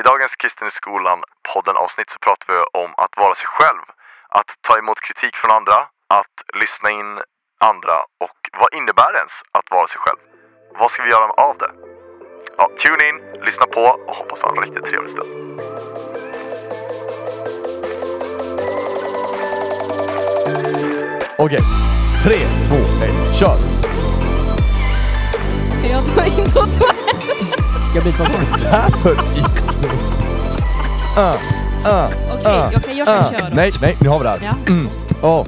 I dagens Kristen i skolan podden avsnitt så pratar vi om att vara sig själv. Att ta emot kritik från andra, att lyssna in andra och vad innebär det ens att vara sig själv? Vad ska vi göra av det? Ja, tune in, lyssna på och hoppas ha en riktigt trevlig stund. Okej, tre, två, ett, kör! Ska jag ta introt? Ska jag beatboxa? Det här för ett intro! Uh, uh, Okej, uh, okej, jag kan köra. Nej, nej, nu har vi det här. Ja. Mm. Oh.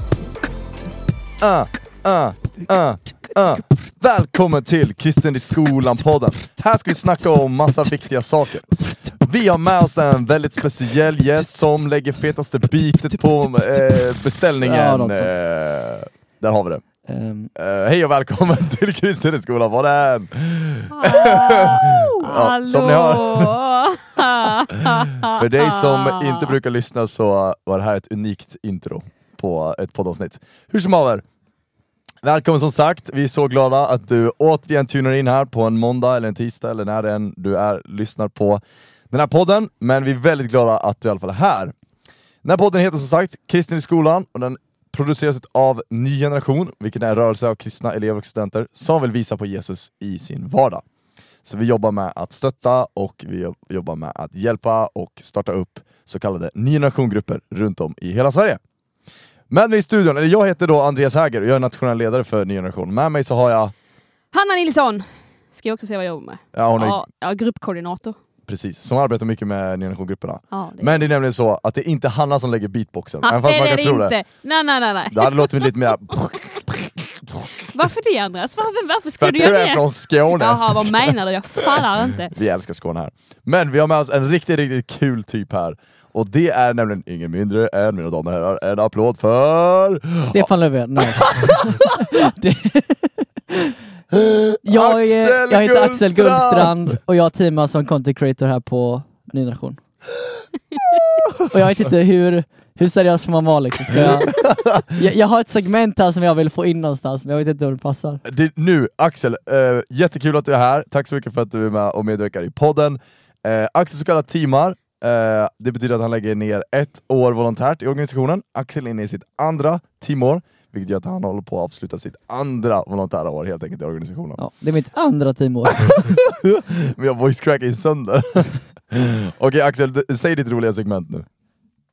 Uh, uh, uh, uh. Välkommen till Kristen i skolan-podden. Här ska vi snacka om massa viktiga saker. Vi har med oss en väldigt speciell gäst som lägger fetaste bitet på eh, beställningen. Ja, eh, där har vi det. Ehm, Eh, hej och välkommen till Kristen i skolan-podden! Hallå! som ni För dig som inte brukar lyssna så var det här ett unikt intro på ett poddavsnitt. Hur som haver, välkommen som sagt. Vi är så glada att du återigen tunar in här på en måndag eller en tisdag eller när än du är lyssnar på den här podden. Men vi är väldigt glada att du i alla fall är här. Den här podden heter som sagt Kristen i skolan och den produceras av Ny Generation, vilket är en rörelse av kristna elever och studenter som vill visa på Jesus i sin vardag. Så vi jobbar med att stötta och vi jobb- jobbar med att hjälpa och starta upp så kallade ny generation-grupper runt om i hela Sverige. Med mig i studion, eller jag heter då Andreas Häger och jag är nationell ledare för Ny Generation. Med mig så har jag, Hanna Nilsson! Ska jag också se vad jag jobbar med? ja hon är ja, gruppkoordinator. Precis, som arbetar mycket med Ny Generation-grupperna. Ja, det Men det är nämligen så att det är inte Hanna som lägger beatboxen, Ah, även fast man det är kan det tro inte. det. Nej, nej, nej, nej. Det hade låtit lite mer, Varför det Andreas? Varför, varför för ska att du du göra är det? från Skåne. Jaha, vad menar du? Jag fattar inte. Vi älskar Skåne här. Men vi har med oss en riktigt, riktigt kul typ här. Och det är nämligen ingen mindre än, mina damer och herrar, en applåd för... Stefan Löfven, nej. Det- jag, är, jag heter Axel Gullstrand. Och jag teamar som content creator här på Ny Generation. och jag vet inte hur, hur seriös får man vara liksom? Ska jag, jag, jag har ett segment här som jag vill få in någonstans, men jag vet inte om det passar. Det, nu, Axel, eh, jättekul att du är här. Tack så mycket för att du är med och medverkar i podden. Eh, Axel så kallad teamar. Eh, det betyder att han lägger ner ett år volontärt i organisationen. Axel är inne i sitt andra teamår, vilket gör att han håller på att avsluta sitt andra volontära år helt enkelt i organisationen. Ja, det är mitt andra teamår. Vi har voice cracking sönder. Okej Axel, du, säg ditt roliga segment nu.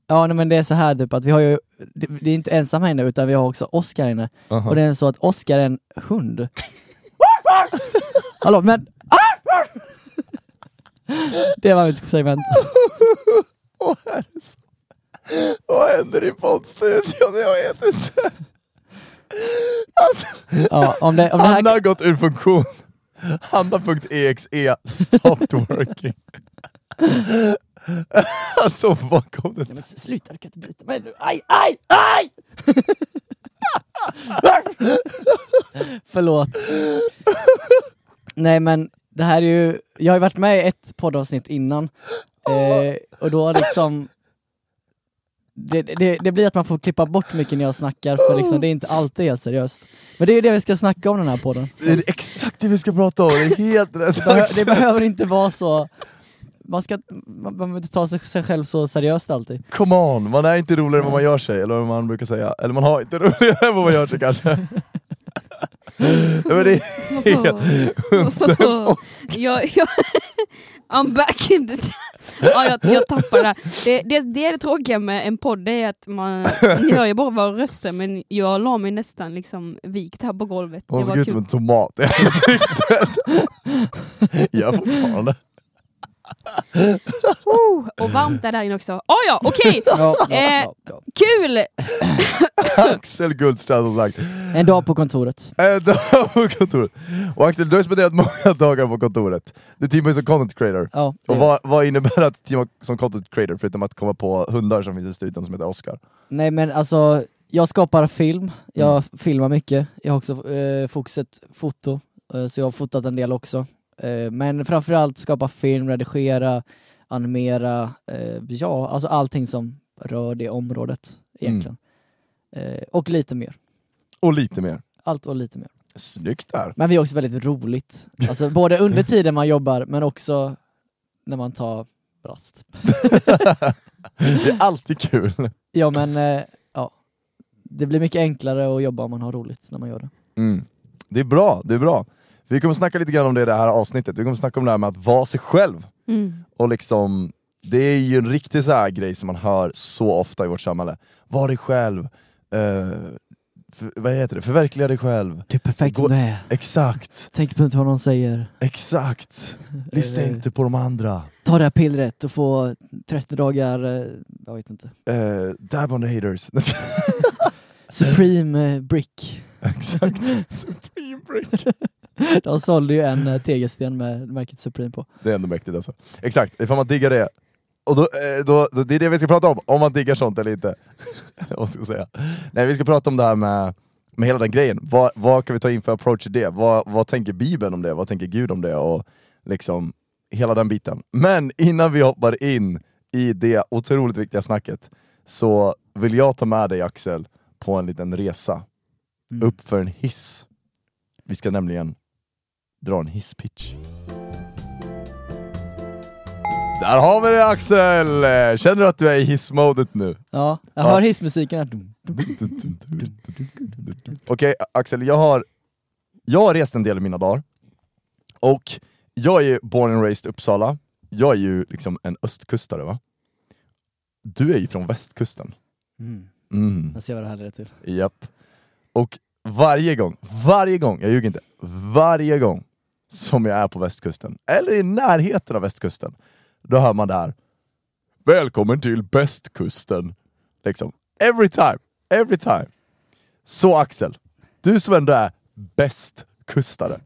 Ja nej, men det är så här typ att vi har ju, det, det är inte ensam här inne utan vi har också Oscar inne. Aha. Och det är så att Oscar är en hund. Hallå men... det var mitt segment. Åh, Vad händer i poddstudion? Jag vet inte. Alltså, Ja, om det, om det Hanna här, har gått ur funktion. Hanna.exe stopped working. Alltså vad kom det? Nej, men sluta, du kan inte bita mig nu. Aj, aj, aj! Förlåt. Nej men det här är ju, jag har ju varit med i ett poddavsnitt innan. Eh, och då liksom det, det, det blir att man får klippa bort mycket när jag snackar för liksom, det är inte alltid helt seriöst. Men det är ju det vi ska snacka om den här podden. Det är exakt det vi ska prata om, det är helt rätt behö- det behöver inte vara så, man ska man, man inte ta sig, sig själv så seriöst alltid. Come on, man är inte roligare än vad man gör sig, eller vad man brukar säga. Eller man har inte roligare än vad man gör sig kanske. Men det är jag, jag, I'm back in the... ja, jag, jag tappar det, det, det. Det är det tråkiga med en podd, det är att man ni hör ju bara våra röster men jag la mig nästan liksom vikt här på golvet. Hon såg ut som en tomat i ansiktet. Gör fortfarande. Oh, och varmt är där inne också. Oh, ja, okej! Ja, ja, Eh, ja, ja. Kul! Axel Guldstrand som sagt. En dag på kontoret. En dag på kontoret. Och Axel, du har spenderat många dagar på kontoret. Du teamar ju som content creator. Ja, Och vad, vad innebär det att teama som content creator, förutom att komma på hundar som finns i studion som heter Oscar? Nej men alltså, jag skapar film, jag filmar mycket, jag har också eh, fokuset foto, eh, så jag har fotat en del också. Eh, men framförallt skapa film, redigera, animera, eh, ja alltså allting som rör det området egentligen. Eh, och lite mer. Och lite mer. Allt och lite mer. Snyggt där. Men vi har också väldigt roligt. Alltså både under tiden man jobbar men också när man tar Rast. Det är alltid kul. Ja men, eh, ja. Det blir mycket enklare att jobba om man har roligt när man gör det. Mm. Det är bra, det är bra. Vi kommer snacka lite grann om det i det här avsnittet, vi kommer snacka om det här med att vara sig själv. Mm. Och liksom, det är ju en riktig så här grej som man hör så ofta i vårt samhälle. Var dig själv, eh, för, vad heter det? förverkliga dig själv. Du är perfekt Gå- som du är. Exakt, Tänk på inte vad någon säger. exakt. Lyssna inte på de andra. Ta det här pillret och få 30 dagar, eh, jag vet inte. Eh, dab on the haters. Supreme eh, Brick. exakt. Supreme break. De sålde ju en eh, tegelsten med märket Supreme på. Det är ändå mäktigt alltså. Exakt, ifall man diggar det. Och då, eh, då, då, det är det vi ska prata om, om man diggar sånt eller inte. Vad ska jag säga? Nej, vi ska prata om det här med, med hela den grejen. Vad, vad kan vi ta in för approach i det? Vad, vad tänker Bibeln om det? Vad tänker Gud om det? Och liksom hela den biten. Men innan vi hoppar in i det otroligt viktiga snacket så vill jag ta med dig Axel på en liten resa Mm. upp för en hiss. Vi ska nämligen dra en hisspitch. Där har vi det Axel! Känner du att du är i hissmodet nu? Ja, jag Ja. hör hissmusiken här. Okej Axel, jag har, jag har rest en del i mina dagar. Och jag är ju born and raised i Uppsala. Jag är ju liksom en östkustare va? Du är ju från västkusten. Mm. Mm. Jag ser vad det här leder till. Japp. Och varje gång, varje gång, jag ljuger inte, varje gång som jag är på västkusten, eller i närheten av västkusten, då hör man det här. Välkommen till bästkusten. Liksom. Every time, every time. Så Axel, du som ändå är bästkustare,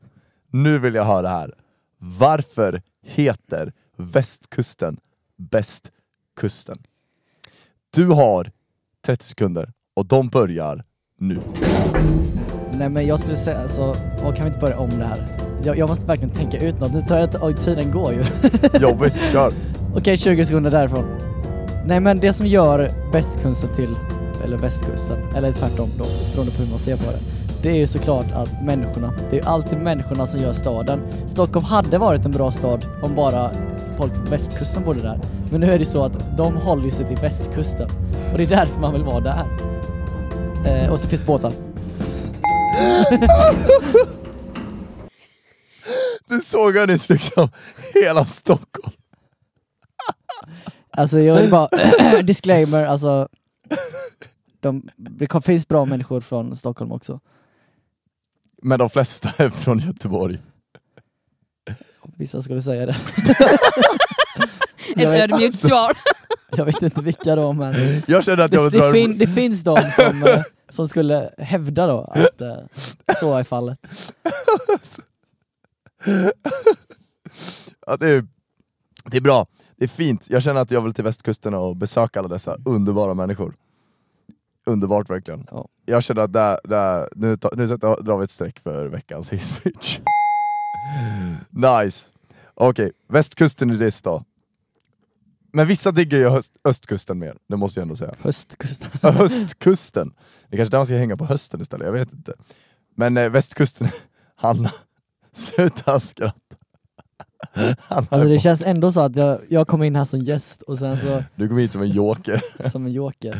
nu vill jag höra det här. Varför heter västkusten bästkusten? Du har 30 sekunder och de börjar nu. Nej men jag skulle säga, alltså, kan vi inte börja om det här? Jag, jag måste verkligen tänka ut något, nu tar jag oj tiden går ju. Jobbigt, kör! Okej, 20 sekunder därifrån. Nej men det som gör västkusten till, eller västkusten, eller tvärtom då, beroende på hur man ser på det. Det är ju såklart att människorna, det är ju alltid människorna som gör staden. Stockholm hade varit en bra stad om bara folk på västkusten bodde där. Men nu är det så att de håller ju sig till västkusten. Och det är därför man vill vara där. Eh, och så finns båtar. Du såg jag nyss liksom hela Stockholm. Alltså jag vill bara, disclaimer, alltså de, det finns bra människor från Stockholm också. Men de flesta är från Göteborg. Vissa skulle säga det. Ett ödmjukt svar. jag vet inte vilka då men Jag känner att jag det, det, fin, det finns de som, eh, som skulle hävda då att eh, så är fallet. ja, det, är, det är bra, det är fint. Jag känner att jag vill till västkusten och besöka alla dessa underbara människor. Underbart verkligen. Ja. Jag känner att där, där, nu, ta, nu drar vi ett streck för veckans hisspitch. nice. Okej, västkusten i diss då. Men vissa diggar ju höst, östkusten mer, det måste jag ändå säga. Höstkusten. Höstkusten. Det är kanske där man ska hänga på hösten istället, jag vet inte. Men eh, västkusten, Hanna, sluta skratta. Alltså det känns ändå så att jag, jag kommer in här som gäst och sen så Du kom hit som en joker. som en joker.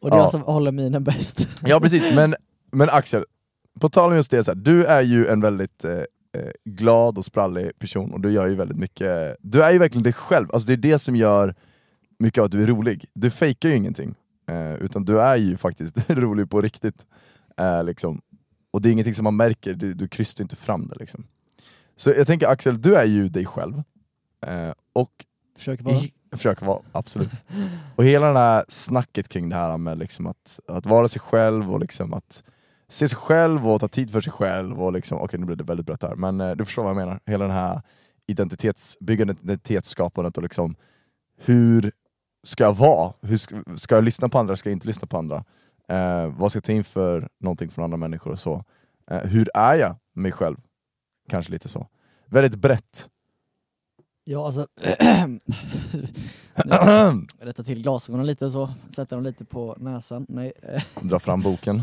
Och det är Ja. jag som håller minen bäst. Ja precis, men, men Axel, på tal om just det, så här, du är ju en väldigt eh, eh, glad och sprallig person och du gör ju väldigt mycket, du är ju verkligen dig själv, alltså det är det som gör mycket av att du är rolig. Du fejkar ju ingenting, eh, utan du är ju faktiskt rolig på riktigt. Eh, liksom. Och det är ingenting som man märker, du, du krystar inte fram det. Liksom. Så jag tänker Axel, du är ju dig själv. Eh, och Försöker vara. i, försöker vara, absolut. Och hela det här snacket kring det här med liksom att, att vara sig själv och liksom att se sig själv och ta tid för sig själv och liksom, okej nu blev det väldigt brett här, men eh, du förstår vad jag menar. Hela den här identitetsbyggandet, identitetsskapandet och liksom hur ska jag vara? Hur ska, ska jag lyssna på andra, ska jag inte lyssna på andra? Eh, vad ska jag ta in för någonting från andra människor och så? Eh, hur är jag mig själv? Kanske lite så. Väldigt brett. Ja alltså, rätta till glasögonen lite så, sätta dem lite på näsan. Nej, Dra fram boken.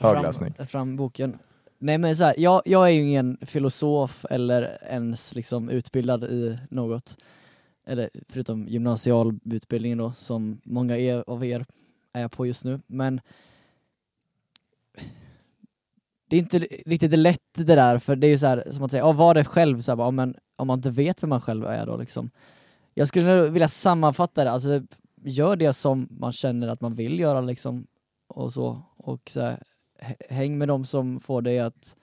Högläsning. Fram, fram boken. Nej men så här, jag, jag är ju ingen filosof eller ens liksom utbildad i något. eller förutom gymnasialutbildningen då, som många av er är jag på just nu. Men det är inte riktigt lätt det där, för det är ju så här, som att säga, ja, var det själv, så här, bara, men om man inte vet vem man själv är då liksom. Jag skulle nog vilja sammanfatta det, alltså gör det som man känner att man vill göra liksom, och så, och så här, häng med dem som får dig att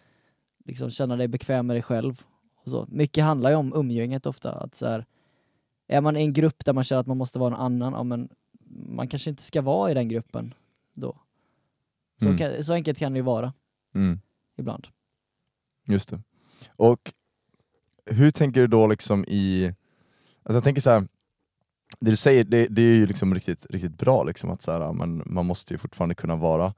liksom känna dig bekväm med dig själv. Och så. Mycket handlar ju om umgänget ofta, att så här, är man i en grupp där man känner att man måste vara en annan, ja, men man kanske inte ska vara i den gruppen då. Så, Mm. kan, så enkelt kan det ju vara Mm. ibland. Just det. Och hur tänker du då liksom i, alltså jag tänker så här. det du säger det, det är ju liksom riktigt, riktigt bra, liksom att så här, man, man måste ju fortfarande kunna vara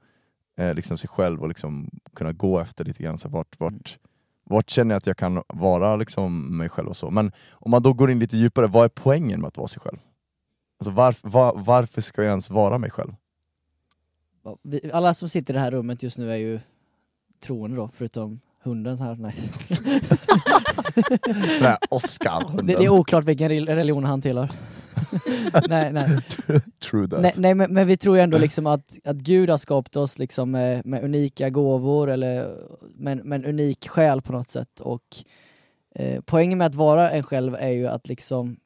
eh, liksom sig själv och liksom kunna gå efter lite grann, så här, vart, vart, vart känner jag att jag kan vara liksom mig själv och så. Men om man då går in lite djupare, vad är poängen med att vara sig själv? Alltså varf, var, varför ska jag ens vara mig själv? Alla som sitter i det här rummet just nu är ju troende då, förutom hunden här. Nej. Här Oscar-hunden. Det, det är oklart vilken rel- religion han tillhör. nej, nej. True that. nej, nej men, men vi tror ju ändå liksom att, att Gud har skapat oss liksom med, med unika gåvor eller med, med en unik själ på något sätt. Och eh, poängen med att vara en själv är ju att liksom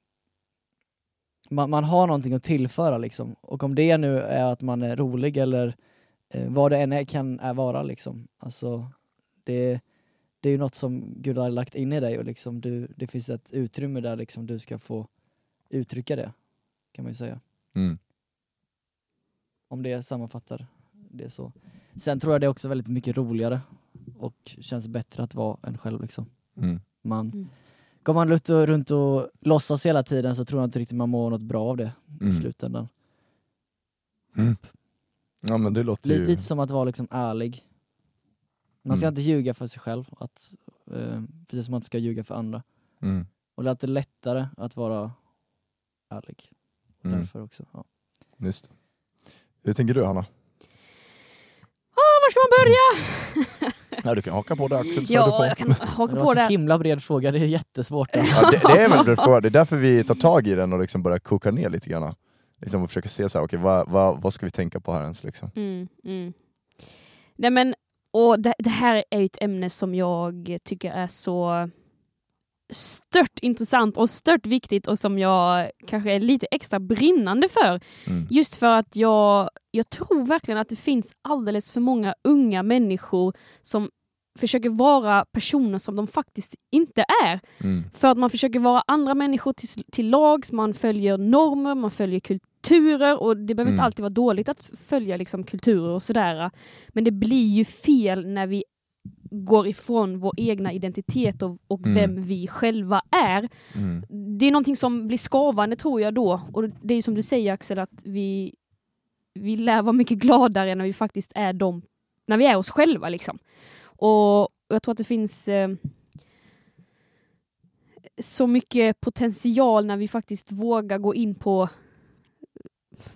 man, man har någonting att tillföra liksom. Och om det nu är att man är rolig eller eh, vad det än är, kan är vara liksom. Alltså, det, det är ju något som Gud har lagt in i dig och liksom du, det finns ett utrymme där liksom du ska få uttrycka det, kan man ju säga. Mm. Om det sammanfattar det så. Sen tror jag det är också väldigt mycket roligare och känns bättre att vara en själv liksom. Mm. Man, Mm. Går man runt och, runt och låtsas hela tiden så tror jag inte riktigt man mår något bra av det Mm. i slutändan. Mm. Ja men det låter Li- ju... Lite som att vara liksom ärlig. Man ska Mm. inte ljuga för sig själv, att, eh, precis som man inte ska ljuga för andra. Mm. Och det är alltid lättare att vara ärlig. Mm. Därför också. Ja. Just det. Hur tänker du Hanna? Ah, var ska man börja? Ja, du kan haka på det Axel, Ja, på. jag kan haka det på så det. himla bred fråga, det är jättesvårt. Ja, det, det är en bra fråga, det är därför vi tar tag i den och liksom börjar koka ner lite grann. Liksom och försöka se så här, okej, vad, vad, vad ska vi tänka på här ens? Liksom? Mm, mm. Nej, men, och det, det här är ett ämne som jag tycker är så stört intressant och stört viktigt och som jag kanske är lite extra brinnande för. Mm. Just för att jag, jag tror verkligen att det finns alldeles för många unga människor som försöker vara personer som de faktiskt inte är. Mm. För att man försöker vara andra människor till, till lags, man följer normer, man följer kulturer och det behöver inte Mm. alltid vara dåligt att följa liksom, kulturer och sådär. Men det blir ju fel när vi går ifrån vår egna identitet och, och Mm. vem vi själva är. Mm. Det är någonting som blir skavande tror jag då. Och det är som du säger Axel, att vi, vi lär vara mycket gladare när vi faktiskt är dem, när vi är oss själva. Liksom. Och jag tror att det finns eh, så mycket potential när vi faktiskt vågar gå in på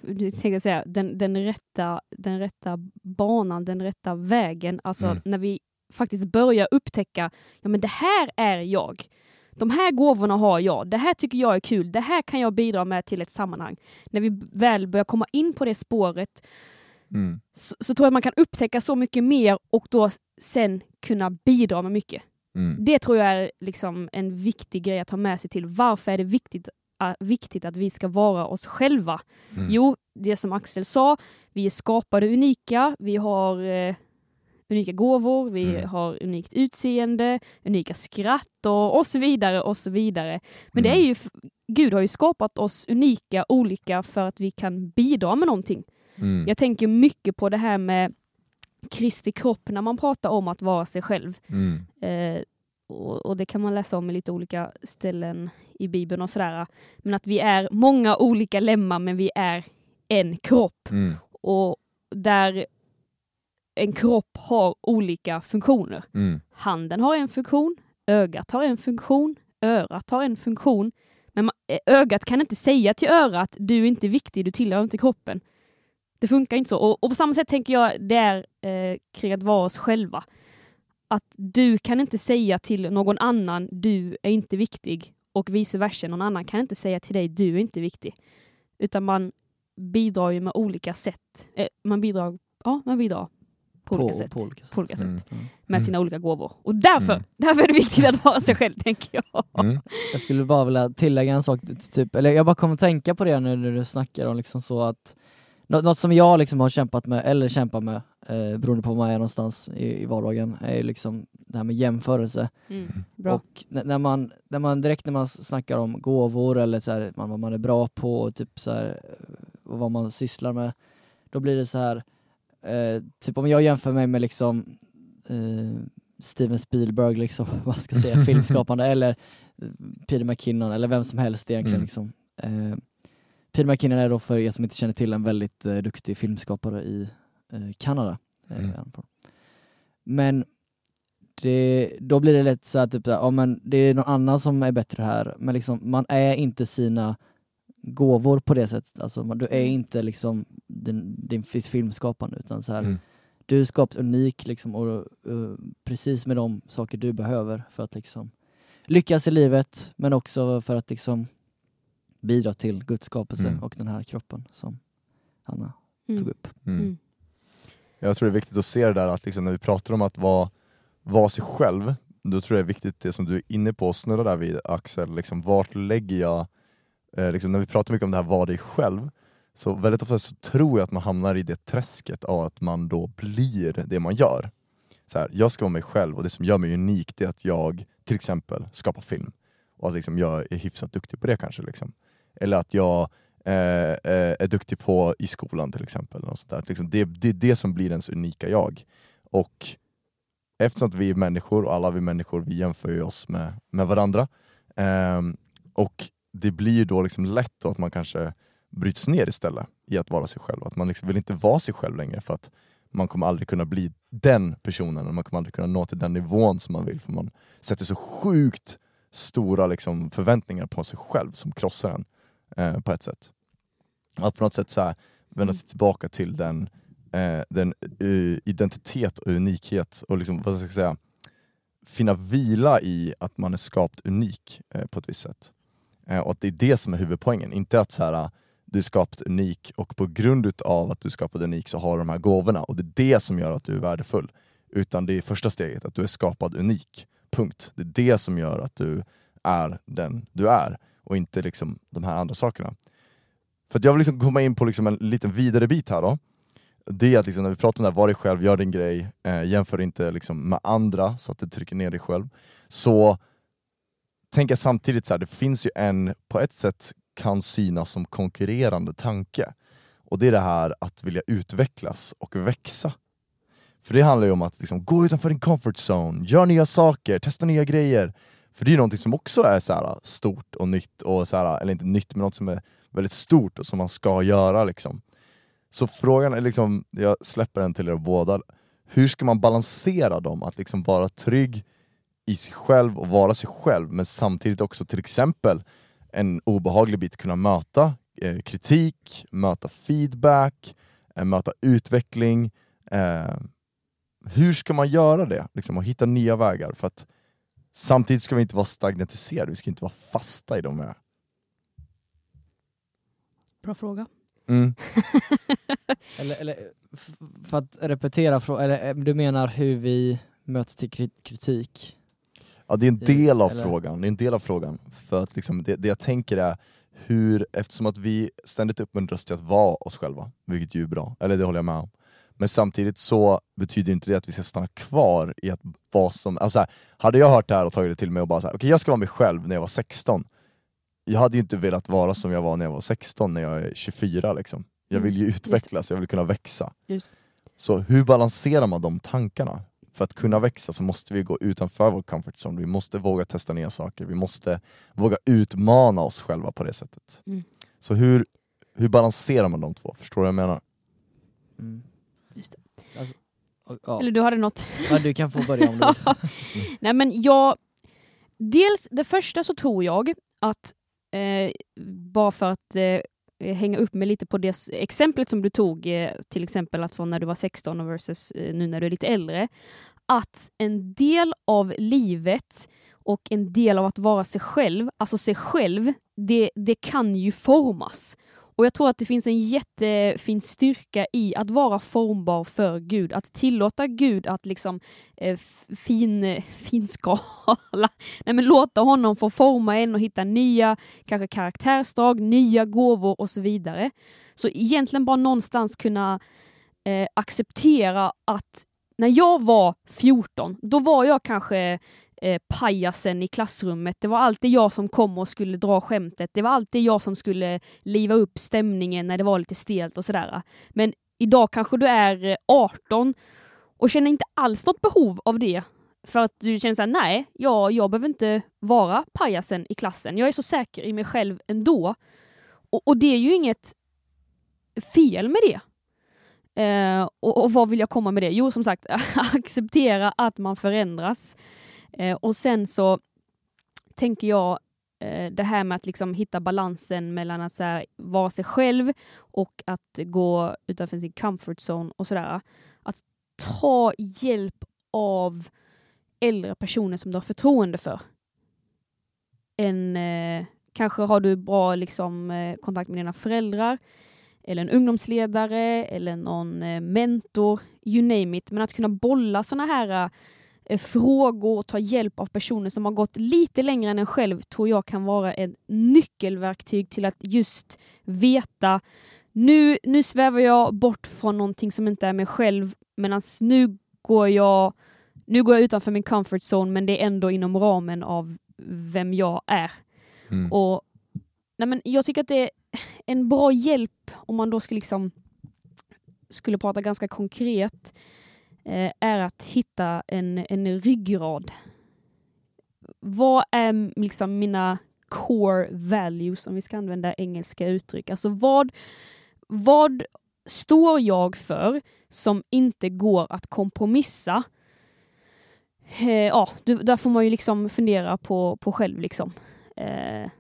tänkte jag säga, den, den, rätta, den rätta banan, den rätta vägen. Alltså Mm. när vi faktiskt börjar upptäcka, ja men det här är jag. De här gåvorna har jag, det här tycker jag är kul, det här kan jag bidra med till ett sammanhang. När vi väl börjar komma in på det spåret Mm. så, så tror jag man kan upptäcka så mycket mer och då sen kunna bidra med mycket. Mm. Det tror jag är liksom en viktig grej att ha med sig till. Varför är det viktigt, äh, viktigt att vi ska vara oss själva? Mm. Jo, det som Axel sa, vi är skapade unika, vi har eh, unika gåvor, vi Mm. har unikt utseende, unika skratt och, och så vidare och så vidare. Men det Mm. är ju, f- Gud har ju skapat oss unika, olika för att vi kan bidra med någonting. Mm. Jag tänker mycket på det här med Kristi kropp när man pratar om att vara sig själv. Mm. Eh, och, och det kan man läsa om i lite olika ställen i Bibeln och sådär. Men att vi är många olika lemmar men vi är en kropp. Mm. Och där en kropp har olika funktioner. Mm. Handen har en funktion, ögat har en funktion, örat har en funktion. Men man, eh, ögat kan inte säga till örat, du är inte viktig, du tillhör inte kroppen. Det funkar inte så. Och, och på samma sätt tänker jag det är eh, kring att vara oss själva. Att du kan inte säga till någon annan, du är inte viktig, och vice versa. Någon annan kan inte säga till dig du är inte viktig. Utan man bidrar ju med olika sätt. Eh, man bidrar, ja, man bidrar på, olika sätt. På olika sätt. På olika sätt. Mm. Mm. Med Mm. sina olika gåvor. Och därför, Mm. därför är det viktigt att vara sig själv, tänker jag. Mm. Jag skulle bara vilja tillägga en sak, typ, eller jag bara kommer att tänka på det nu när du snackar om liksom så att nå- något som jag liksom har kämpat med, eller kämpar med, eh, beroende på var jag är någonstans i, i vardagen, är ju liksom det här med jämförelse. Mm. Bra. Och när man, när man direkt när man snackar om gåvor eller så här, man, vad man är bra på och typ så här, eh, och vad man sysslar med, då blir det så här eh, typ om jag jämför mig med liksom eh, Steven Spielberg, liksom, vad ska jag säga, filmskapande, eller eh, Peter McKinnon, eller vem som helst egentligen. Mm. Liksom. Eh, Peter McKinnon är då, för er som inte känner till, en väldigt eh, duktig filmskapare i eh, Kanada. Mm. Men det, då blir det lätt så att typ, här, ja, men det är någon annan som är bättre här, men liksom, man är inte sina gåvor på det sättet. Alltså, du är Mm. inte liksom din, din ditt filmskapande, utan så här, Mm. du är skapat unik liksom, och eh, precis med de saker du behöver för att liksom lyckas i livet, men också för att liksom bidra till Guds skapelse Mm. och den här kroppen som Anna Mm. tog upp. Mm. Mm. Jag tror det är viktigt att se det där att liksom när vi pratar om att vara, vara sig själv, då tror jag det är viktigt det som du är inne på, snurra där vid Axel, liksom, vart lägger jag, eh, liksom, när vi pratar mycket om det här var dig själv, så väldigt ofta så tror jag att man hamnar i det träsket av att man då blir det man gör. Så här, jag ska vara mig själv och det som gör mig unik det är att jag till exempel skapar film. Och att liksom, jag är hyfsat duktig på det kanske. Liksom. Eller att jag eh, eh, är duktig på i skolan till exempel. Och sånt där. Liksom, det, det är det som blir ens unika jag. Och eftersom att vi är människor och alla vi människor vi jämför ju oss med, med varandra. Eh, och det blir då liksom lätt då att man kanske bryts ner istället i att vara sig själv. Att man liksom vill inte vara sig själv längre för att man kommer aldrig kunna bli den personen, man kommer aldrig kunna nå till den nivån som man vill för man sätter så sjukt stora liksom, förväntningar på sig själv som krossar en eh, på ett sätt. Att på något sätt så här, vända sig tillbaka till den, eh, den uh, identitet och unikhet och liksom, vad ska jag säga, finna vila i att man är skapt unik eh, på ett visst sätt. Eh, och att det är det som är huvudpoängen, inte att så här, äh, du är skapat unik och på grund utav att du är skapad unik så har du de här gåvorna och det är det som gör att du är värdefull. Utan det är första steget, att du är skapad unik. Punkt. Det är det som gör att du är den du är och inte liksom de här andra sakerna. För att jag vill liksom komma in på liksom en liten vidare bit här då. Det är att liksom när vi pratar om det här, var dig själv, gör din grej, eh, jämför inte liksom med andra så att det trycker ner dig själv. Så tänker samtidigt så här, det finns ju en, på ett sätt kan synas som konkurrerande tanke. Och det är det här att vilja utvecklas och växa. För det handlar ju om att liksom, gå utanför din comfort zone, gör nya saker, testa nya grejer. För det är ju någonting som också är så här, stort och nytt, och så här, eller inte nytt men något som är väldigt stort och som man ska göra. Liksom. Så frågan är, liksom, jag släpper den till er båda, hur ska man balansera dem? Att liksom vara trygg i sig själv och vara sig själv, men samtidigt också till exempel en obehaglig bit kunna möta eh, kritik, möta feedback, eh, möta utveckling. Eh, hur ska man göra det? Liksom, och hitta nya vägar. För att samtidigt ska vi inte vara stagnatiserade, vi ska inte vara fasta i de här. Bra fråga. Mm. Eller, eller för att repetera, eller eh, du menar hur vi möter till kri- kritik? Ja, det är en del av Eller- frågan. Det är en del av frågan. För att liksom, det, det jag tänker är hur, eftersom att vi ständigt uppmuntras till att vara oss själva, vilket ju är bra, eller det håller jag med om. Men samtidigt så betyder inte det att vi ska stanna kvar i att vara som, alltså här, hade jag hört det här och tagit det till mig och bara såhär, okej jag ska vara mig själv när jag var 16. Jag hade ju inte velat vara som jag var när jag var 16, när jag är 24 liksom. Jag vill ju Mm, utvecklas, jag vill kunna växa. Just. Så hur balanserar man de tankarna? För att kunna växa så måste vi gå utanför vår comfort zone, vi måste våga testa nya saker, vi måste våga utmana oss själva på det sättet. Mm. Så hur, hur balanserar man de två? Förstår du vad jag menar? Mm. Just Alltså, och- ja. Eller du hade något? ja, du kan få börja om du vill. Nej men jag... Dels, det första så tror jag att, eh, bara för att eh, Eh, hänga upp mig lite på det exemplet som du tog, eh, till exempel att från när du var 16 och versus eh, nu när du är lite äldre, att en del av livet och en del av att vara sig själv, alltså sig själv, det, det kan ju formas. Och jag tror att det finns en jättefin styrka i att vara formbar för Gud, att tillåta Gud att liksom eh, fin, finskala, nej men låta honom få forma en och hitta nya kanske karaktärsdrag, nya gåvor och så vidare. Så egentligen bara någonstans kunna eh, acceptera att när jag var 14, då var jag kanske eh, pajasen i klassrummet. Det var alltid jag som kom och skulle dra skämtet. Det var alltid jag som skulle liva upp stämningen när det var lite stelt och sådär. Men idag kanske du är eh, 18 och känner inte alls något behov av det. För att du känner såhär, nej, jag, jag behöver inte vara pajasen i klassen. Jag är så säker i mig själv ändå. Och, och det är ju inget fel med det. Eh, och, och vad vill jag komma med det? Jo, som sagt, acceptera att man förändras. Eh, och sen så tänker jag eh, det här med att liksom hitta balansen mellan att så här, vara sig själv och att gå utanför sin comfort zone och sådär. Att ta hjälp av äldre personer som du har förtroende för. En, eh, kanske har du bra liksom, eh, kontakt med dina föräldrar eller en ungdomsledare eller någon eh, mentor, you name it. Men att kunna bolla sådana här eh, frågor och ta hjälp av personer som har gått lite längre än en själv tror jag kan vara ett nyckelverktyg till att just veta nu, nu svävar jag bort från någonting som inte är mig själv medan nu går jag nu går jag utanför min comfort zone men det är ändå inom ramen av vem jag är. Mm. Och nej men Jag tycker att det är en bra hjälp om man då ska liksom skulle prata ganska konkret Eh, är att hitta en, en ryggrad. Vad är liksom mina core values, om vi ska använda engelska uttryck? Alltså vad, vad står jag för som inte går att kompromissa? Eh, ja, där får man ju liksom fundera på, på själv. Liksom. Eh,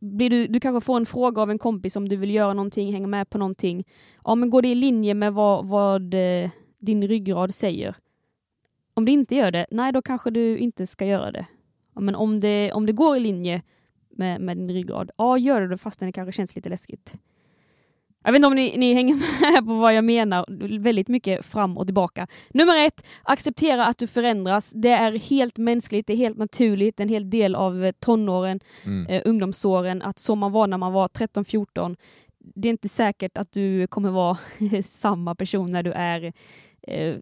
blir du, du kanske får en fråga av en kompis om du vill göra någonting, hänga med på någonting. Ja, men går det i linje med vad, vad eh, din ryggrad säger? Om det inte gör det, nej då kanske du inte ska göra det. Men om det, om det går i linje med, med din ryggrad, ja gör det fastän det kanske känns lite läskigt. Jag vet inte om ni, ni hänger med på vad jag menar, väldigt mycket fram och tillbaka. Nummer ett, acceptera att du förändras. Det är helt mänskligt, det är helt naturligt, en hel del av tonåren, Mm. eh, ungdomsåren, att som man var när man var 13-14. Det är inte säkert att du kommer vara samma person när du är eh,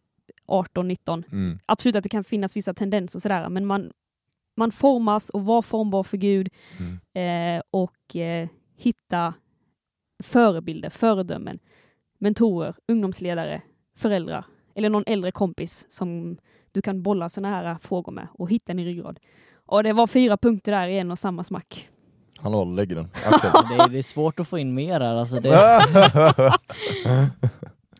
18-19. Mm. Absolut att det kan finnas vissa tendenser sådär, men man, man formas och var formbar för Gud Mm. eh, och eh, hitta förebilder, föredömen, mentorer, ungdomsledare, föräldrar eller någon äldre kompis som du kan bolla sådana här frågor med och hitta en ryggrad. Och det var fyra punkter där i en och samma smack. Han håller lägger den. Axel. Det är, det är svårt att få in mer här alltså. Det,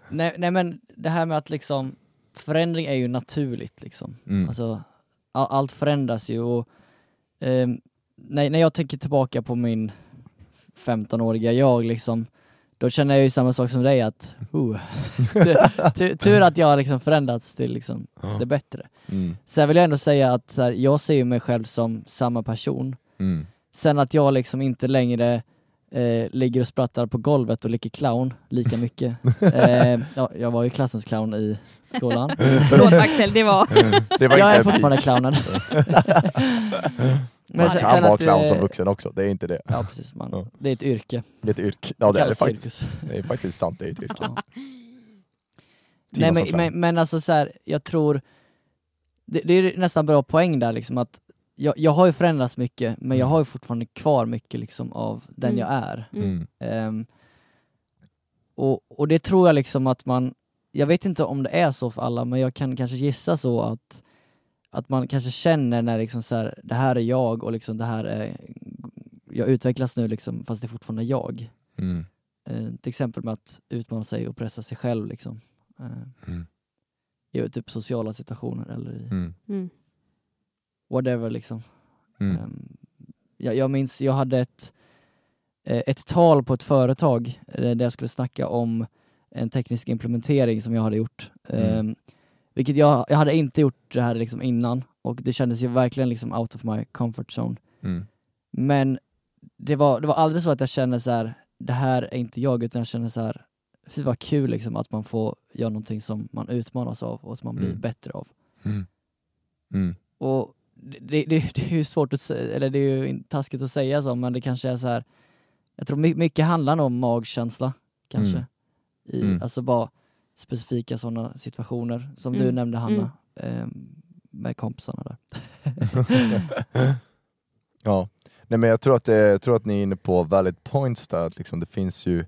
nej, nej men det här med att liksom, förändring är ju naturligt liksom. Mm. Alltså, all, allt förändras ju och ehm, när, när jag tänker tillbaka på min 15-åriga jag liksom, då känner jag ju samma sak som dig att, tu- tur att jag har liksom förändrats till liksom det bättre. Mm. Sen vill jag ändå säga att här, jag ser ju mig själv som samma person. Mm. Sen att jag liksom inte längre eh, ligger och sprattlar på golvet och leker clown lika mycket. eh, ja, jag var ju klassens clown i skolan. Förlåt Axel, det var... Det var jag är fortfarande clownen. Man sen- kan sen vara att, clown eh, som vuxen också, det är inte det. Ja precis, man. Ja. det är ett yrke. Det är ett yrke. Ja det är det faktiskt. Det är faktiskt sant, det är ett yrke. Ja. Nej men, men, men alltså så här, jag tror, det, det är nästan bra poäng där liksom att jag, jag har ju förändrats mycket men jag har ju fortfarande kvar mycket liksom av den Mm. jag är. Mm. Ehm, och, och det tror jag liksom att man, jag vet inte om det är så för alla men jag kan kanske gissa så att, att man kanske känner när liksom så här, det här är jag och liksom det här är, jag utvecklas nu liksom fast det är fortfarande jag. Mm. Eh, till exempel med att utmana sig och pressa sig själv liksom. Mm. I typ sociala situationer eller i Mm. Mm. Whatever liksom. Mm. Ehm, jag, jag minns, jag hade ett, eh, ett tal på ett företag eh, där jag skulle snacka om en teknisk implementering som jag hade gjort. Mm. Ehm, vilket jag, jag hade inte gjort det här liksom innan och det kändes ju verkligen liksom out of my comfort zone. Mm. Men det var, det var aldrig så att jag kände så här, det här är inte jag, utan jag kände så här, fy vad kul liksom att man får göra någonting som man utmanas av och som man blir Mm. bättre av. Mm. Mm. Och det, det, det, är ju svårt att säga, eller det är ju taskigt att säga så, men det kanske är så här. jag tror my- mycket handlar om magkänsla, kanske. Mm. I, Mm. Alltså bara specifika sådana situationer, som du Mm. nämnde Hanna, ehm, med kompisarna där. Ja, nej men jag tror att, det, jag tror att ni är inne på valid points där, att liksom det finns ju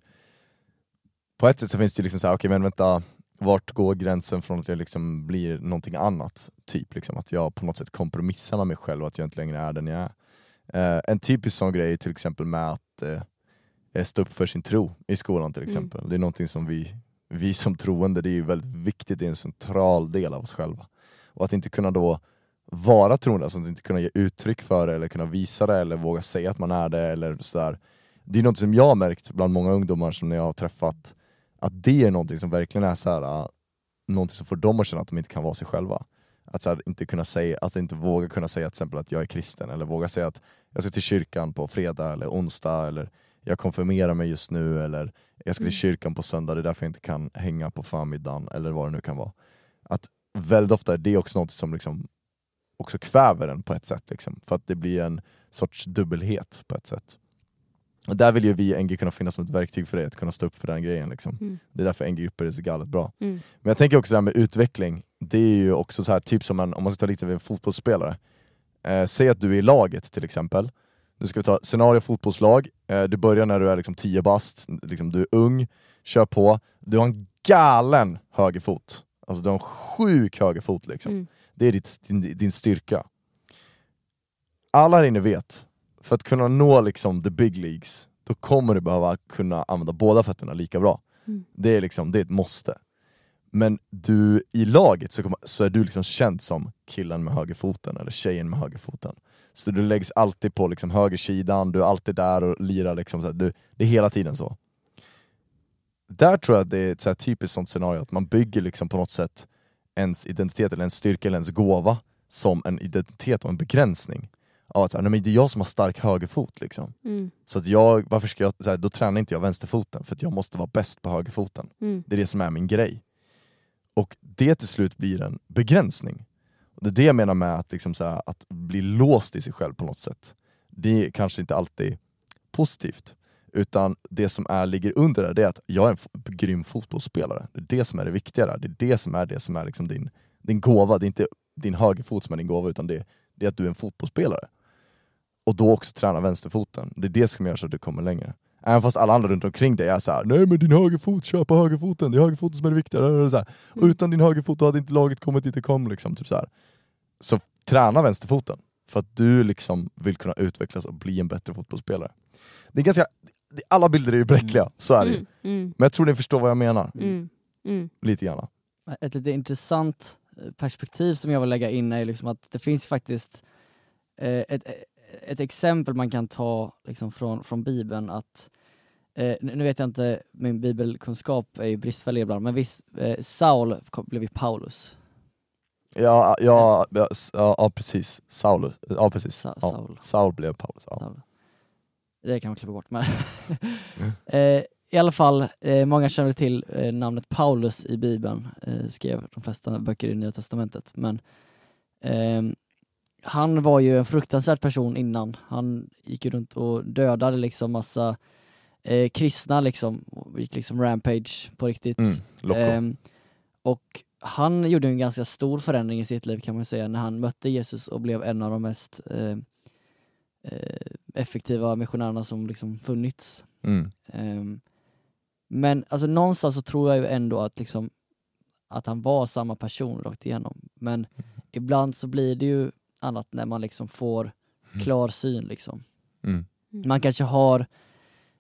På ett sätt så finns det ju liksom såhär, okej men vänta, vart går gränsen från att jag liksom blir någonting annat? Typ liksom att jag på något sätt kompromissar med mig själv och att jag inte längre är den jag är. Eh, en typisk sån grej är till exempel med att eh, stå upp för sin tro i skolan till exempel. Det är någonting som vi, vi som troende, det är väldigt viktigt, det är en central del av oss själva. Och att inte kunna då vara troende, alltså att inte kunna ge uttryck för det eller kunna visa det eller våga säga att man är det eller sådär. Det är något som jag har märkt bland många ungdomar som jag har träffat, att det är någonting som verkligen är så här, uh, någonting som får dem att känna att de inte kan vara sig själva. Att, så här, inte kunna säga, att inte våga kunna säga till exempel att jag är kristen, eller våga säga att jag ska till kyrkan på fredag eller onsdag, eller jag konfirmerar mig just nu, eller jag ska till kyrkan på söndag, det är därför jag inte kan hänga på förmiddagen, eller vad det nu kan vara. Att väldigt ofta är det också något som liksom också kväver en på ett sätt, liksom, för att det blir en sorts dubbelhet på ett sätt. Och där vill ju vi NG kunna finnas som ett verktyg för dig, att kunna stå upp för den grejen. Liksom. Mm. Det är därför NG-grupper är så galet bra. Mm. Men jag tänker också det här med utveckling, det är ju också så här, typ som en, om man ska ta lite vid en fotbollsspelare. Eh, säg att du är i laget till exempel, nu ska vi ta scenario fotbollslag, eh, du börjar när du är liksom 10 bast, liksom, du är ung, kör på, du har en galen högerfot. Alltså du har en sjuk högerfot liksom. Mm. Det är ditt, din, din styrka. Alla här inne vet, för att kunna nå liksom the big leagues, då kommer du behöva kunna använda båda fötterna lika bra. Mm. Det är liksom, det är ett måste. Men du, i laget så, kommer, så är du liksom känd som killen med högerfoten, eller tjejen med högerfoten. Så du läggs alltid på liksom högersidan, du är alltid där och lirar, liksom, så här, du, det är hela tiden så. Där tror jag att det är ett så här typiskt sånt scenario, att man bygger liksom på något sätt ens identitet, eller ens styrka eller ens gåva som en identitet och en begränsning. Att så här, nej, men det är jag som har stark högerfot liksom. Mm. Så att jag, varför ska jag, så här, då tränar inte jag vänsterfoten, för jag måste vara bäst på högerfoten. Mm. Det är det som är min grej. Och det till slut blir en begränsning. Och det är det jag menar med att, liksom så här, att bli låst i sig själv på något sätt. Det är kanske inte alltid positivt. Utan det som är, ligger under det, det är att jag är en grym fotbollsspelare. Det är det som är det viktiga där. Det är det som är, det som är liksom din, din gåva. Det är inte din högerfot som är din gåva, utan det, det är att du är en fotbollsspelare. Och då också träna vänsterfoten. Det är det som gör så att du kommer längre. Även fast alla andra runt omkring dig är så här: nej men din högerfot, kör på högerfoten, det är högerfoten som är det viktiga. Så här. Och Mm. utan din högerfot hade inte laget kommit dit det kom. Liksom, typ så, här. så träna vänsterfoten, för att du liksom vill kunna utvecklas och bli en bättre fotbollsspelare. Det är ganska, alla bilder är ju bräckliga, så är det ju. Mm. Mm. Men jag tror ni förstår vad jag menar, Mm. Mm. lite grann. Ett lite intressant eh, perspektiv som jag vill lägga in är liksom att det finns faktiskt eh, ett, ett exempel man kan ta liksom från, från bibeln att eh, nu vet jag inte, min bibelkunskap är ju bristfällig ibland, men visst, eh, Saul blev ju Paulus. Ja, ja, ja, ja, precis, Saulus, ja precis. Sa- Ja, Saul. Saul blev Paulus. Ja. Saul. Det kan man klippa bort. Men eh, I alla fall, eh, många känner till eh, namnet Paulus i Bibeln, eh, skrev de flesta böcker i Nya Testamentet. Men ehm, han var ju en fruktansvärd person innan. Han gick ju runt och dödade liksom massa eh, kristna liksom, och gick liksom rampage på riktigt. Mm. Ehm, och han gjorde en ganska stor förändring i sitt liv kan man säga när han mötte Jesus och blev en av de mest eh, eh, effektiva missionärerna som liksom funnits. Mm. Ehm, men alltså någonstans så tror jag ju ändå att liksom att han var samma person rakt igenom. Men ibland så blir det ju annat när man liksom får klar syn liksom. Mm. Man kanske har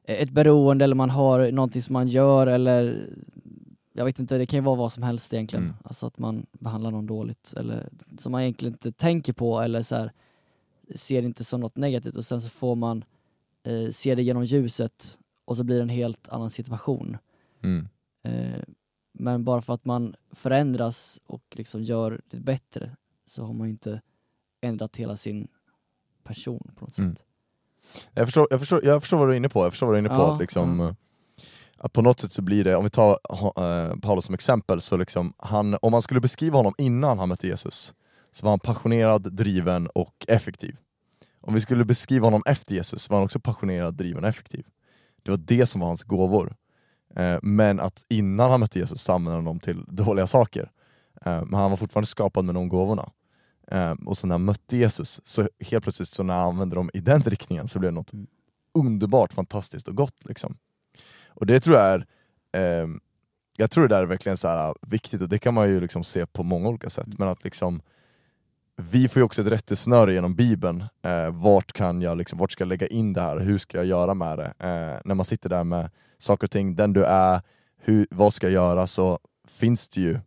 ett beroende eller man har någonting som man gör eller jag vet inte, det kan ju vara vad som helst egentligen. Mm. Alltså att man behandlar någon dåligt eller som man egentligen inte tänker på eller så här, ser inte som något negativt och sen så får man eh, se det genom ljuset och så blir det en helt annan situation. Mm. Eh, men bara för att man förändras och liksom gör det bättre så har man ju inte ändrat hela sin person på något Mm. sätt. Jag förstår, jag, förstår, jag förstår vad du är inne på, jag förstår vad du är inne på. Ja, att liksom, eh, att på något sätt så blir det, om vi tar eh, Paulus som exempel, så liksom, han, om man skulle beskriva honom innan han mötte Jesus, så var han passionerad, driven och effektiv. Om vi skulle beskriva honom efter Jesus så var han också passionerad, driven och effektiv. Det var det som var hans gåvor. Eh, men att innan han mötte Jesus så använde han dem till dåliga saker. Men han var fortfarande skapad med de gåvorna. Eh, och så när han mötte Jesus, så helt plötsligt så när han använde dem i den riktningen så blev det något Mm. underbart, fantastiskt och gott. Liksom. Och det tror jag är eh, jag tror det där är verkligen så här viktigt och det kan man ju liksom se på många olika sätt. Men att liksom vi får ju också ett rättesnöre genom bibeln. Eh, vart kan jag liksom, vart ska jag lägga in det här? Hur ska jag göra med det? Eh, när man sitter där med saker och ting, den du är, hur, vad ska jag göra? Så finns det ju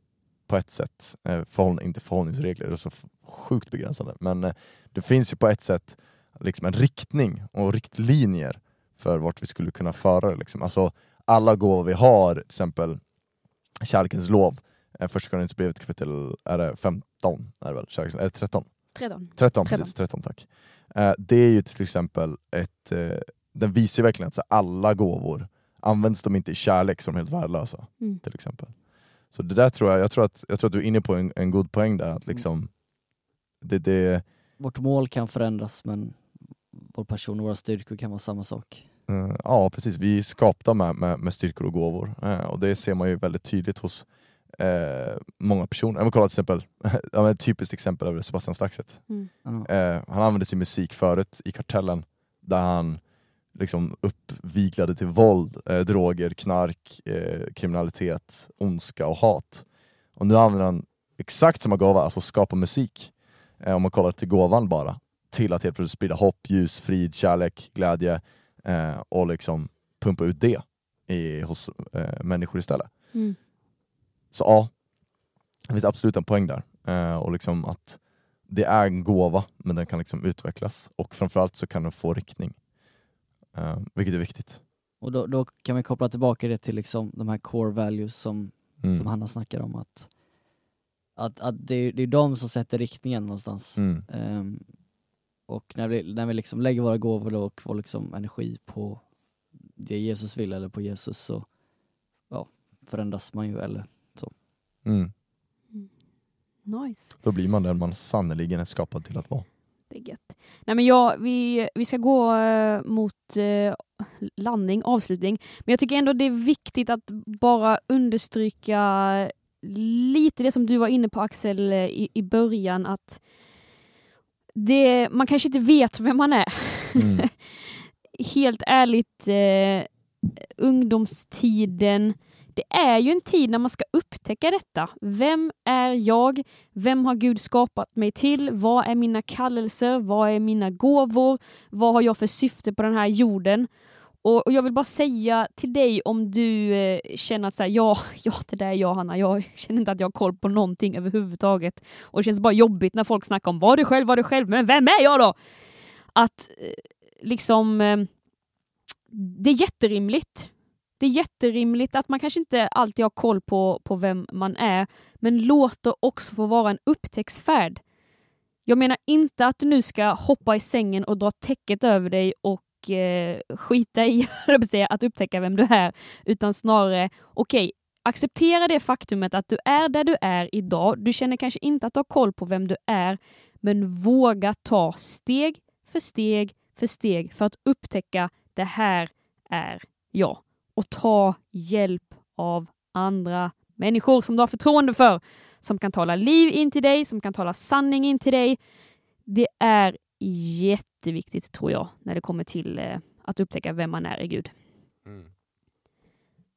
på ett sätt, eh, förhåll, inte förhållningsregler, det är så f- sjukt begränsande, men eh, det finns ju på ett sätt liksom en riktning och riktlinjer för vart vi skulle kunna föra det. Liksom. Alltså, alla gåvor vi har, till exempel kärlekens lov, eh, första Korinthierbrevet kapitel är det 15, är det väl? Kärlekens, är det 13? 13. 13, 13. precis, 13 tack. Eh, det är ju till exempel ett, den visar ju verkligen att alla gåvor, används de inte i kärlek så är de helt värdelösa. Mm. Till exempel. Så det där tror jag, jag tror att, jag tror att du är inne på en, en god poäng där, att liksom det, det, Vårt mål kan förändras men vår person och våra styrkor kan vara samma sak. eh, ja precis, vi är skapta med, med, med styrkor och gåvor. Eh, och det ser man ju väldigt tydligt hos eh, många personer. Om vi kollar till exempel, ett typiskt exempel är Sebastian Staxet. Mm. Eh, han använde sin musik förut i Kartellen där han liksom uppviglade till våld, eh, droger, knark, eh, kriminalitet, ondska och hat. Och nu använder han exakt samma gåva, alltså skapa musik, om man kollar till gåvan bara, till att helt plötsligt sprida hopp, ljus, frid, kärlek, glädje eh, och liksom pumpa ut det i, hos eh, människor istället. Mm. Så ja, det finns absolut en poäng där. Eh, och liksom att det är en gåva, men den kan liksom utvecklas. Och framförallt så kan den få riktning. Eh, vilket är viktigt. Och då, då kan vi koppla tillbaka det till liksom de här core values som, Mm. som Hanna snackar om. Att, att, att det, är- det är de som sätter riktningen någonstans. Mm. Ehm, och när vi, när vi liksom lägger våra gåvor och vår liksom energi på det Jesus vill eller på Jesus så ja, förändras man ju eller Mm. Nice. Då blir man den man sannerligen är skapad till att vara. Det är gött. Nej, men jag, vi, vi ska gå eh, mot eh, landning, avslutning. Men jag tycker ändå det är viktigt att bara understryka lite det som du var inne på Axel eh, i, i början. att det, Man kanske inte vet vem man är. Mm. Helt ärligt, eh, ungdomstiden, det är ju en tid när man ska upptäcka detta. Vem är jag? Vem har Gud skapat mig till? Vad är mina kallelser? Vad är mina gåvor? Vad har jag för syfte på den här jorden? Och, och Jag vill bara säga till dig om du eh, känner att så här, ja, ja, det där är jag Hanna, jag känner inte att jag har koll på någonting överhuvudtaget. Och det känns bara jobbigt när folk snackar om var du själv, var du själv, men vem är jag då? Att eh, liksom, eh, det är jätterimligt. Det är jätterimligt att man kanske inte alltid har koll på, på vem man är, men låt det också få vara en upptäcktsfärd. Jag menar inte att du nu ska hoppa i sängen och dra täcket över dig och eh, skita i att att upptäcka vem du är, utan snarare, okej, acceptera det faktumet att du är där du är idag. Du känner kanske inte att du har koll på vem du är, men våga ta steg för steg för steg för att upptäcka det här är jag. Och ta hjälp av andra människor som du har förtroende för, som kan tala liv in till dig, som kan tala sanning in till dig. Det är jätteviktigt tror jag när det kommer till eh, att upptäcka vem man är i Gud.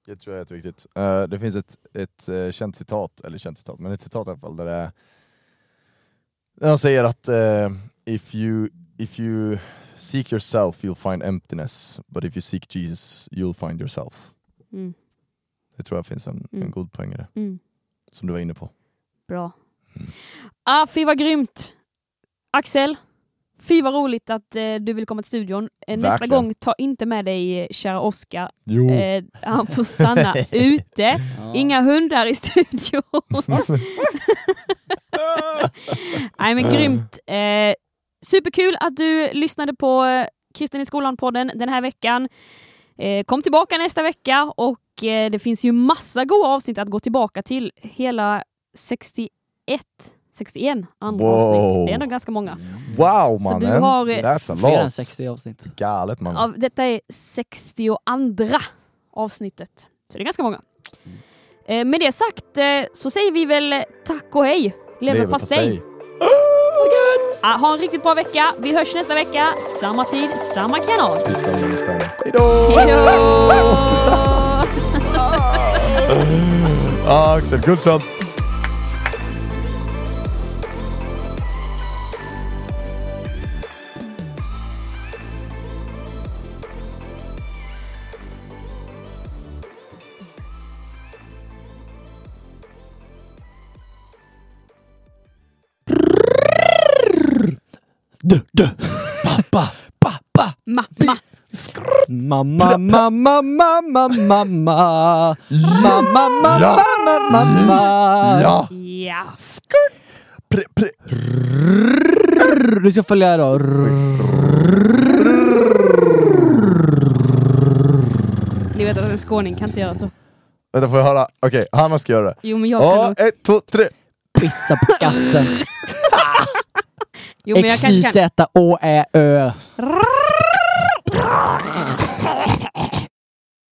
Det tror jag är jätteviktigt. Uh, det finns ett, ett eh, känt citat, eller känt citat, men ett citat i alla fall, där det är han säger att eh, if, you, if you seek yourself you'll find emptiness, but if you seek Jesus you'll find yourself. Mm. Det tror jag finns en, en Mm. god poäng i det, Mm. som du var inne på. Bra. Mm. Ah, fy vad grymt! Axel, fy vad roligt att eh, du vill komma till studion. Eh, nästa gång, ta inte med dig eh, kära Oskar. Eh, han får stanna ute. Ja. Inga hundar i studion. Nej men grymt. Eh, superkul att du lyssnade på eh, Kristen i skolan-podden den här veckan. Eh, kom tillbaka nästa vecka och eh, det finns ju massa goda avsnitt att gå tillbaka till. Hela 61, 61 andra Wow. avsnitt. Det är ändå ganska många. Wow Så du mannen! har, eh, That's a Fler än lot! 60 avsnitt. Galet mannen. Av, detta är 62 avsnittet. Så det är ganska många. Eh, med det sagt eh, så säger vi väl tack och hej. Leverpastej. Ah, ha en riktigt bra vecka. Vi hörs nästa vecka. Samma tid, samma kanal. Vi ska in i stan. Hejdå! Hejdå! Ah, Axel Gullström. Du. Pappa, pappa. Mamma. Mamma, mamma, mamma, mamma. Mamma, mamma, Ja. mamma, mamma. Ja! Ja. Pre, pre. Du ska följa då. Ni vet att en skåning kan inte göra så. Vänta får jag höra? Okej, Hanna ska göra det. Jo men jag kan Ja, nog... ett, två, tre. Pissa på katten. Jo men jag kan... kan... X-Y-Z-Å-Ä-Ö.